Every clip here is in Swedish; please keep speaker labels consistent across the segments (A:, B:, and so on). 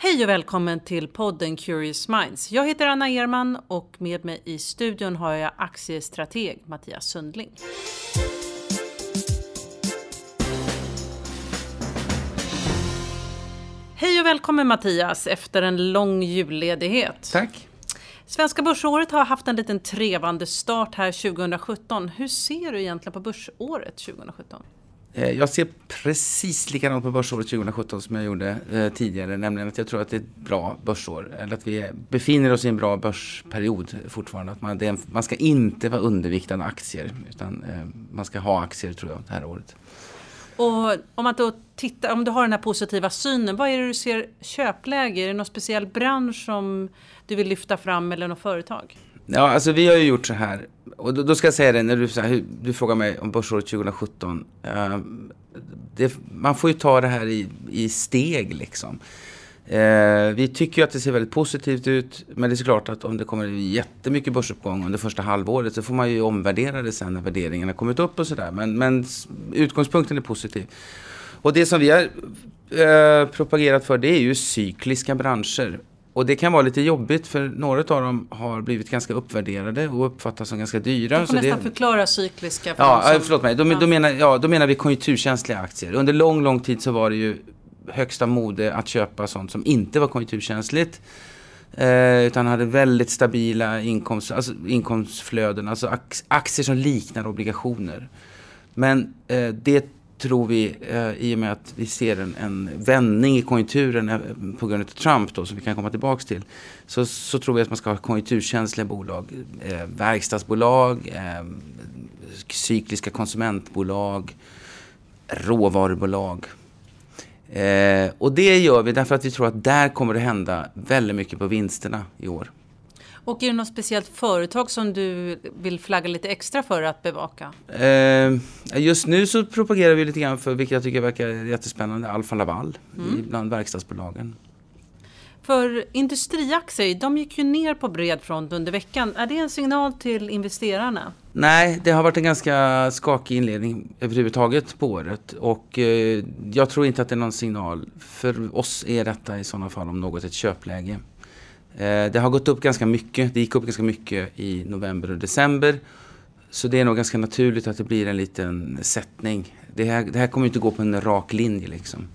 A: Hej och välkommen till podden Curious Minds. Jag heter Anna Erman och med mig i studion har jag aktiestrateg Mattias Sundling. Hej och välkommen Mattias efter en lång julledighet.
B: Tack.
A: Svenska börsåret har haft en liten trevande start här 2017. Hur ser du egentligen på börsåret 2017?
B: Eh, jag ser precis likadant på börsåret 2017 som jag gjorde eh, tidigare, nämligen att jag tror att det är ett bra börsår. Eller att vi befinner oss i en bra börsperiod fortfarande. Att man, en, man ska inte vara underviktad aktier, utan eh, man ska ha aktier tror jag det här året.
A: Och om man då tittar, om du har den här positiva synen, vad är det du ser köpläge? Är det någon speciell bransch som du vill lyfta fram eller något företag?
B: Ja, alltså vi har ju gjort så här. Och då, då ska jag säga det, när du, så här, du frågar mig om börsåret 2017. Uh, ehm, det, man får ju ta det här i, i steg liksom. Uh, vi tycker ju att det ser väldigt positivt ut. Men det är såklart att om det kommer jättemycket börsuppgång under första halvåret så får man ju omvärdera det sen när värderingarna kommit upp och sådär. Men, men utgångspunkten är positiv. Och det som vi har uh, propagerat för det är ju cykliska branscher. Och det kan vara lite jobbigt för några av dem har blivit ganska uppvärderade och uppfattas som ganska dyra.
A: Du får nästan det... förklara cykliska.
B: För ja, som... förlåt mig. Då, ja. Då, menar, ja, då menar vi konjunkturkänsliga aktier. Under lång, lång tid så var det ju högsta mode att köpa sånt som inte var konjunkturkänsligt. Eh, utan hade väldigt stabila inkomst, alltså inkomstflöden, alltså aktier som liknar obligationer. Men eh, det tror vi, eh, i och med att vi ser en, en vändning i konjunkturen eh, på grund av Trump då, som vi kan komma tillbaks till, så, så tror vi att man ska ha konjunkturkänsliga bolag. Eh, verkstadsbolag, eh, cykliska konsumentbolag, råvarubolag. Eh, och det gör vi därför att vi tror att där kommer det hända väldigt mycket på vinsterna i år.
A: Och är det något speciellt företag som du vill flagga lite extra för att bevaka?
B: Eh, just nu så propagerar vi lite grann för, vilket jag tycker verkar jättespännande, Alfa Laval mm. bland verkstadsbolagen.
A: För industriaktier, de gick ju ner på bred front under veckan. Är det en signal till investerarna?
B: Nej, det har varit en ganska skakig inledning överhuvudtaget på året. Och eh, jag tror inte att det är någon signal. För oss är detta i sådana fall om något ett köpläge. Eh, det har gått upp ganska mycket. Det gick upp ganska mycket i november och december. Så det är nog ganska naturligt att det blir en liten sättning. Det här, det här kommer inte gå på en rak linje liksom.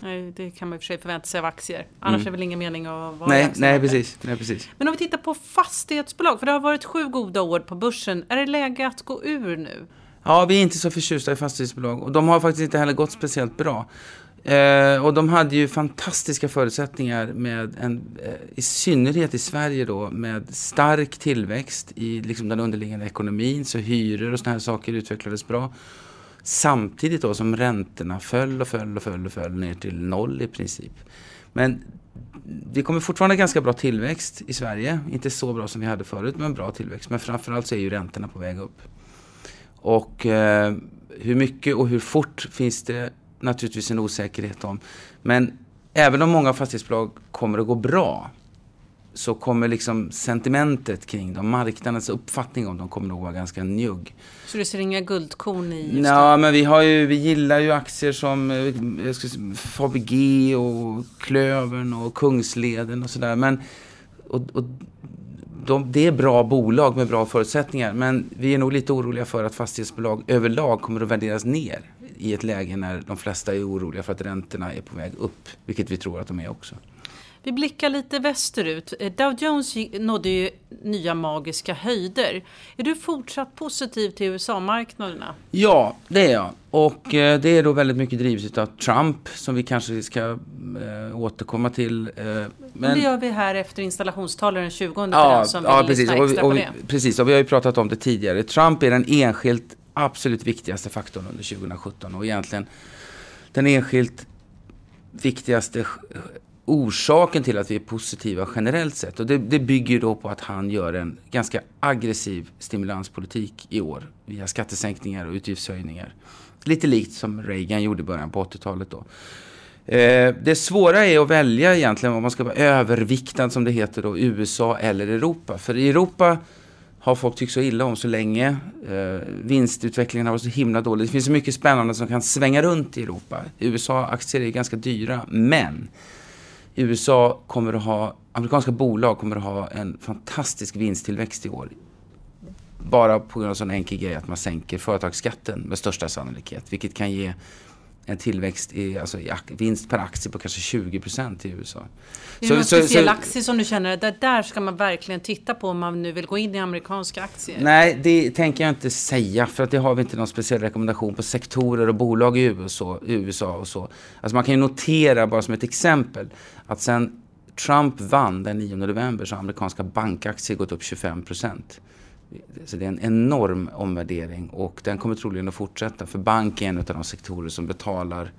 A: Nej, det kan man i och för sig förvänta sig av aktier. Annars mm. är det väl ingen mening att vara
B: nej, nej, precis, nej, precis.
A: Men om vi tittar på fastighetsbolag, för det har varit sju goda år på börsen. Är det läge att gå ur nu?
B: Ja, vi är inte så förtjusta i fastighetsbolag och de har faktiskt inte heller gått speciellt bra. Eh, och de hade ju fantastiska förutsättningar med en, eh, i synnerhet i Sverige då, med stark tillväxt i liksom den underliggande ekonomin, så hyror och såna här saker utvecklades bra. Samtidigt då som räntorna föll och föll och föll och föll ner till noll i princip. Men vi kommer fortfarande ganska bra tillväxt i Sverige. Inte så bra som vi hade förut, men bra tillväxt. Men framförallt så är ju räntorna på väg upp. Och eh, hur mycket och hur fort finns det naturligtvis en osäkerhet om. Men även om många fastighetsbolag kommer att gå bra så kommer liksom sentimentet kring dem, marknadens uppfattning om dem kommer nog vara ganska njugg.
A: Så du ser inga guldkorn i just
B: Ja, men vi, har ju, vi gillar ju aktier som eh, jag ska säga, Fabg och Klövern och Kungsleden och sådär. Men och, och de, det är bra bolag med bra förutsättningar. Men vi är nog lite oroliga för att fastighetsbolag överlag kommer att värderas ner i ett läge när de flesta är oroliga för att räntorna är på väg upp. Vilket vi tror att de är också.
A: Vi blickar lite västerut. Eh, Dow Jones nådde ju nya magiska höjder. Är du fortsatt positiv till USA-marknaderna?
B: Ja, det är jag. Och eh, det är då väldigt mycket drivet av Trump som vi kanske ska eh, återkomma till. Eh,
A: men... Det gör vi här efter installationstalet den 20 ja, som
B: ja, precis. Och, och, och, precis, och vi har ju pratat om det tidigare. Trump är den enskilt absolut viktigaste faktorn under 2017 och egentligen den enskilt viktigaste orsaken till att vi är positiva generellt sett. Och det, det bygger då på att han gör en ganska aggressiv stimulanspolitik i år via skattesänkningar och utgiftshöjningar. Lite likt som Reagan gjorde i början på 80-talet då. Eh, det svåra är att välja egentligen om man ska vara överviktad som det heter då, USA eller Europa. För i Europa har folk tyckt så illa om så länge. Eh, vinstutvecklingen har varit så himla dålig. Det finns så mycket spännande som kan svänga runt i Europa. USA-aktier är ganska dyra, men USA kommer att ha, amerikanska bolag kommer att ha en fantastisk vinsttillväxt i år. Bara på grund av en sån enkel grej att man sänker företagsskatten med största sannolikhet. Vilket kan ge en tillväxt i, alltså i vinst per aktie på kanske 20 procent i USA. Är
A: det någon speciell aktie som du känner att där ska man verkligen titta på om man nu vill gå in i amerikanska aktier?
B: Nej, det tänker jag inte säga för att det har vi inte någon speciell rekommendation på sektorer och bolag i USA, USA och så. Alltså man kan ju notera bara som ett exempel att sen Trump vann den 9 november så har amerikanska bankaktier gått upp 25 procent. Så det är en enorm omvärdering och den kommer troligen att fortsätta. För bank är en av de sektorer som betalar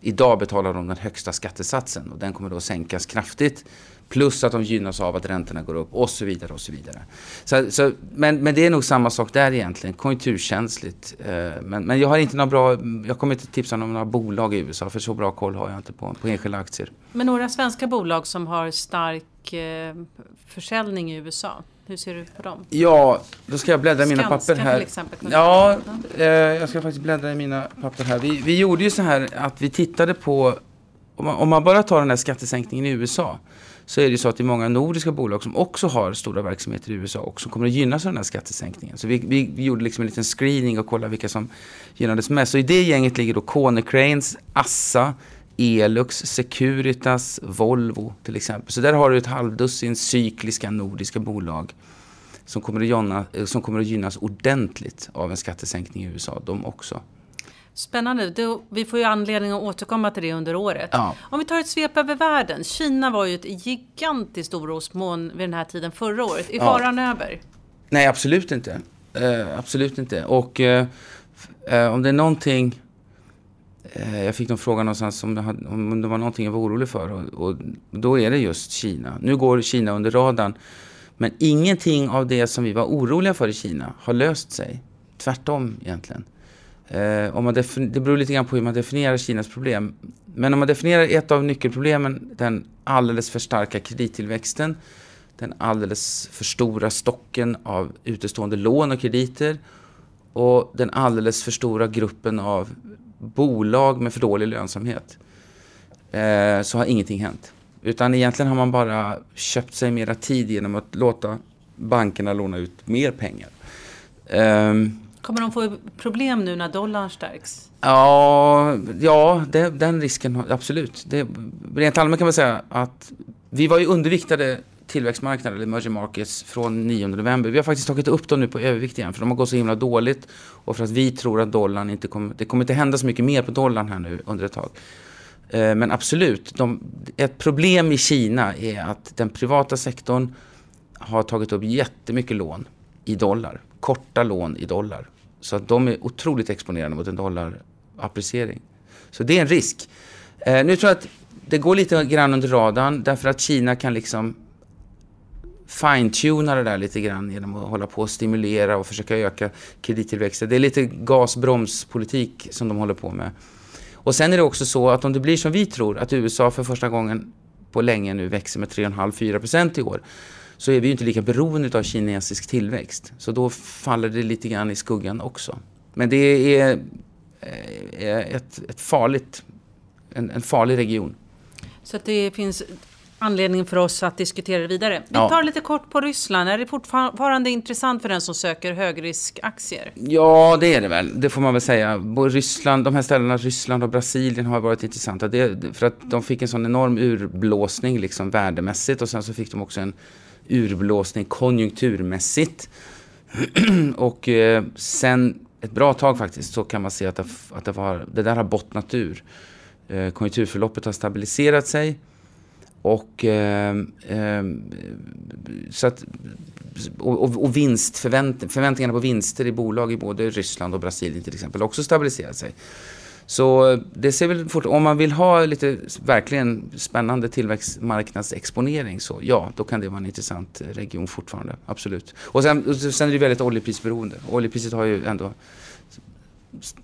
B: Idag betalar de den högsta skattesatsen och den kommer då att sänkas kraftigt. Plus att de gynnas av att räntorna går upp och så vidare och så vidare. Så, så, men, men det är nog samma sak där egentligen, konjunkturkänsligt. Eh, men, men jag har inte några bra, jag kommer inte tipsa om några bolag i USA för så bra koll har jag inte på, på enskilda aktier.
A: Men några svenska bolag som har stark eh, försäljning i USA? Hur ser du på dem?
B: Ja, då ska jag bläddra i mina papper här.
A: till exempel.
B: Ja, eh, jag ska faktiskt bläddra i mina papper här. Vi, vi gjorde ju så här att vi tittade på, om man, om man bara tar den här skattesänkningen i USA, så är det ju så att det är många nordiska bolag som också har stora verksamheter i USA och som kommer att gynnas av den här skattesänkningen. Så vi, vi, vi gjorde liksom en liten screening och kollade vilka som gynnades mest. Så i det gänget ligger då Konecranes, Assa, Elux, Securitas, Volvo till exempel. Så där har du ett halvdussin cykliska nordiska bolag som kommer, att gynna, som kommer att gynnas ordentligt av en skattesänkning i USA, de också.
A: Spännande. Det, vi får ju anledning att återkomma till det under året.
B: Ja.
A: Om vi tar ett svep över världen. Kina var ju ett gigantiskt orosmoln vid den här tiden förra året. Är faran ja. över?
B: Nej, absolut inte. Uh, absolut inte. Och uh, uh, om det är någonting Eh, Eh, jag fick någon fråga någonstans om det, hade, om det var någonting jag var orolig för och, och, då är det just Kina. Nu går Kina under radarn. Men ingenting av det som vi var oroliga för i Kina har löst sig. Tvärtom egentligen. Eh, om man det beror lite grann på hur man definierar Kinas problem. Men om man definierar ett av nyckelproblemen, den alldeles för starka kredittillväxten, den alldeles för stora stocken av utestående lån och krediter och den alldeles för stora gruppen av bolag med för dålig lönsamhet eh, så har ingenting hänt. Utan egentligen har man bara köpt sig mera tid genom att låta bankerna låna ut mer pengar.
A: Um, Kommer de få problem nu när dollarn stärks?
B: Ja, ja det, den risken absolut. Det, rent allmänt kan man säga att vi var ju underviktade tillväxtmarknader, eller emerging markets, från 9 november. Vi har faktiskt tagit upp dem nu på övervikt igen, för de har gått så himla dåligt. Och för att vi tror att dollarn inte kommer, det kommer inte hända så mycket mer på dollarn här nu under ett tag. Eh, men absolut, de, ett problem i Kina är att den privata sektorn har tagit upp jättemycket lån i dollar. Korta lån i dollar. Så att de är otroligt exponerade mot en dollarappreciering. Så det är en risk. Eh, nu tror jag att det går lite grann under radarn därför att Kina kan liksom fine-tuna det där lite grann genom att hålla på och stimulera och försöka öka kredittillväxten. Det är lite gasbromspolitik som de håller på med. Och sen är det också så att om det blir som vi tror, att USA för första gången på länge nu växer med 3,5-4% i år, så är vi ju inte lika beroende av kinesisk tillväxt. Så då faller det lite grann i skuggan också. Men det är eh, ett, ett farligt, en, en farlig region.
A: Så att det finns anledning för oss att diskutera det vidare. Vi tar lite kort på Ryssland. Är det fortfarande intressant för den som söker högriskaktier?
B: Ja, det är det väl. Det får man väl säga. Ryssland, de här ställena, Ryssland och Brasilien har varit intressanta. Det, för att de fick en sån enorm urblåsning liksom värdemässigt och sen så fick de också en urblåsning konjunkturmässigt. och eh, sen ett bra tag faktiskt så kan man se att det, att det, var, det där har bottnat ur. Eh, konjunkturförloppet har stabiliserat sig. Och, eh, eh, så att, och, och vinst, förvänt, förväntningarna på vinster i bolag i både Ryssland och Brasilien till exempel också stabiliserat sig. Så eh, det ser väl fort, om man vill ha lite verkligen spännande tillväxtmarknadsexponering så ja, då kan det vara en intressant eh, region fortfarande. Absolut. Och sen, sen är det väldigt oljeprisberoende. Oljepriset har ju ändå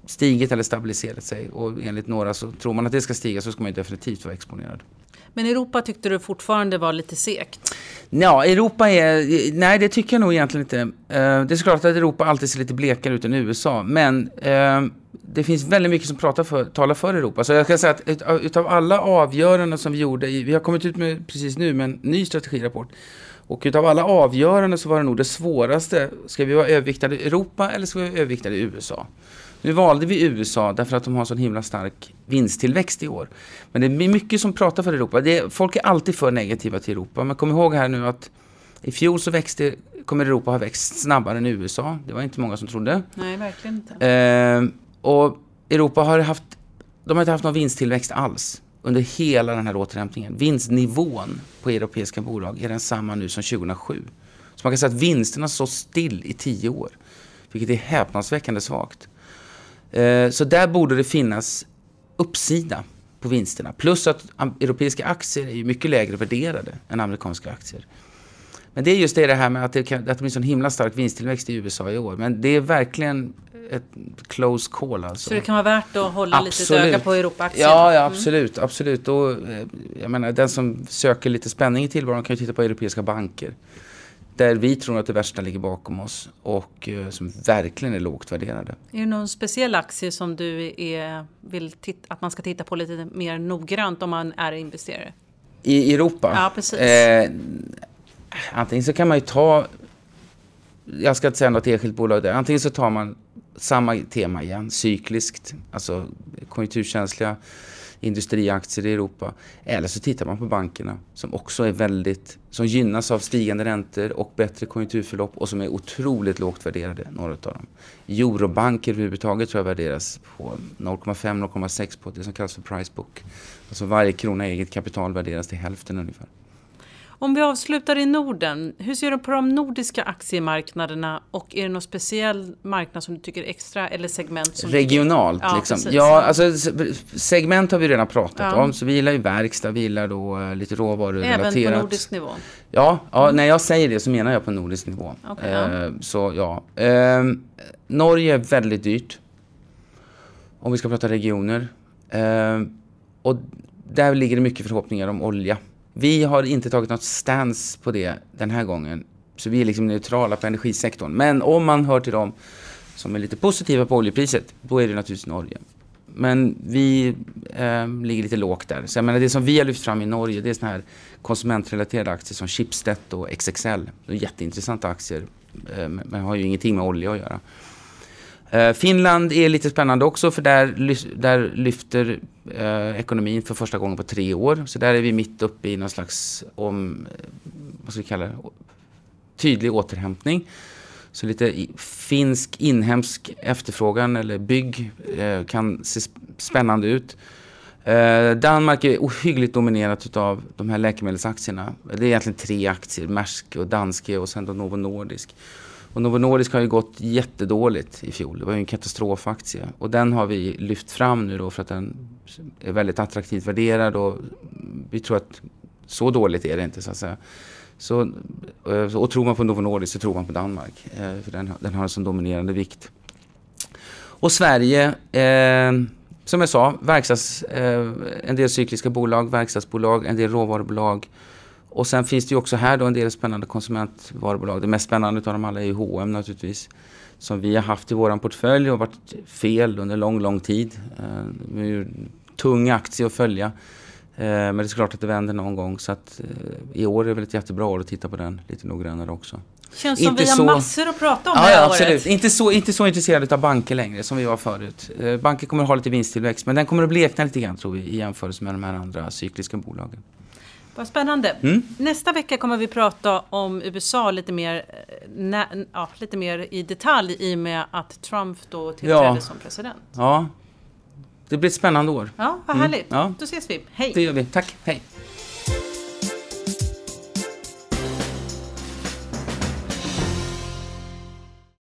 B: stigit eller stabiliserat sig och enligt några så tror man att det ska stiga så ska man ju definitivt vara exponerad.
A: Men Europa tyckte du fortfarande var lite segt?
B: Ja, Europa är... Nej, det tycker jag nog egentligen inte. Eh, det är såklart att Europa alltid ser lite blekare ut än USA, men eh, det finns väldigt mycket som pratar för, talar för Europa. Så jag kan säga att utav alla avgöranden som vi gjorde, vi har kommit ut med precis nu med en ny strategirapport, och utav alla avgöranden så var det nog det svåraste. Ska vi vara överviktade i Europa eller ska vi vara överviktade i USA? Nu valde vi USA därför att de har så himla stark vinsttillväxt i år. Men det är mycket som pratar för Europa. Det, folk är alltid för negativa till Europa. Men kom ihåg här nu att i fjol så växte, kommer Europa ha växt snabbare än USA. Det var inte många som trodde.
A: Nej, verkligen inte.
B: Eh, och Europa har haft, de har inte haft någon vinsttillväxt alls under hela den här återhämtningen. Vinstnivån på europeiska bolag är densamma nu som 2007. Så man kan säga att vinsterna står still i tio år. Vilket är häpnadsväckande svagt. Eh, så där borde det finnas uppsida på vinsterna. Plus att europeiska aktier är mycket lägre värderade än amerikanska aktier. Men det är just det här med att det, kan, att det blir sån himla stark vinsttillväxt i USA i år. Men det är verkligen ett close call alltså.
A: Så det kan vara värt att hålla absolut. lite öga på Europa-aktien?
B: Ja, ja, absolut. Mm. absolut. Och, eh, jag menar, den som söker lite spänning i tillvaron kan ju titta på europeiska banker. Där vi tror att det värsta ligger bakom oss och uh, som verkligen är lågt värderade.
A: Är det någon speciell aktie som du är, vill att man ska titta på lite mer noggrant om man är investerare?
B: I Europa?
A: Ja, precis. Eh,
B: antingen så kan man ju ta, jag ska inte säga något enskilt bolag där, antingen så tar man samma tema igen, cykliskt, alltså konjunkturkänsliga industriaktier i Europa. Eller så tittar man på bankerna som också är väldigt, som gynnas av stigande räntor och bättre konjunkturförlopp och som är otroligt lågt värderade, några av dem. Eurobanker överhuvudtaget tror jag värderas på 0,5-0,6 på det som kallas för price book. Alltså varje krona eget kapital värderas till hälften ungefär.
A: Om vi avslutar i Norden, hur ser du på de nordiska aktiemarknaderna och är det någon speciell marknad som du tycker extra eller segment? Som
B: Regionalt ja, liksom. Ja, alltså segment har vi redan pratat ja. om. Så vi gillar ju verkstad, vi gillar då uh, lite råvarurelaterat.
A: Även på nordisk nivå?
B: Ja, ja mm. när jag säger det så menar jag på nordisk nivå. Okay, uh, ja. Så ja. Uh, Norge är väldigt dyrt. Om vi ska prata regioner. Ehm, och där ligger det mycket förhoppningar om olja. Vi har inte tagit något stance på det den här gången. Så vi är liksom neutrala på energisektorn. Men om man hör till dem som är lite positiva på oljepriset, då är det naturligtvis Norge. Men vi eh, ligger lite lågt där. Så jag menar, det som vi har lyft fram i Norge, det är såna här konsumentrelaterade aktier som Schibsted och XXL. Det är jätteintressanta aktier, eh, men har ju ingenting med olja att göra. Eh, Finland är lite spännande också för där, där lyfter eh, ekonomin för första gången på tre år. Så där är vi mitt uppe i någon slags om, eh, vad ska vi kalla det, tydlig återhämtning. Så lite finsk inhemsk efterfrågan eller bygg eh, kan se spännande ut. Eh, Danmark är ohyggligt dominerat av de här läkemedelsaktierna. Det är egentligen tre aktier, Maersk och Danske och sen då Novo Nordisk. Och Novo Nordisk har ju gått jättedåligt i fjol. Det var ju en katastrofaktie. Och den har vi lyft fram nu då för att den är väldigt attraktivt värderad och vi tror att så dåligt är det inte så att säga. Så, eh, och tror man på Novo Nordisk så tror man på Danmark. Eh, för den, den har en sån dominerande vikt. Och Sverige, eh, som jag sa, verkstads, eh, en del cykliska bolag, verkstadsbolag, en del råvarubolag. Och sen finns det ju också här då en del spännande konsumentvarubolag. Det mest spännande av dem alla är ju H&M naturligtvis. Som vi har haft i våran portfölj och varit fel under lång, lång tid. Eh, det är ju tung aktie att följa. Eh, men det är klart att det vänder någon gång. Så att eh, i år är det väl ett jättebra år att titta på den lite noggrannare också.
A: Känns som inte vi har så... massor att prata om
B: ja,
A: det här
B: ja, absolut.
A: året.
B: Inte så, inte så intresserade av banker längre som vi var förut. Banker kommer att ha lite vinsttillväxt men den kommer att blekna lite grann tror vi i jämförelse med de här andra cykliska bolagen.
A: Vad spännande. Mm. Nästa vecka kommer vi prata om USA lite mer, eh, nä, ja, lite mer i detalj i och med att Trump då tillträdde ja. som president.
B: Ja, det blir ett spännande år.
A: Ja, vad härligt. Mm. Ja. Då ses vi. Hej!
B: Det gör vi. Tack. Hej!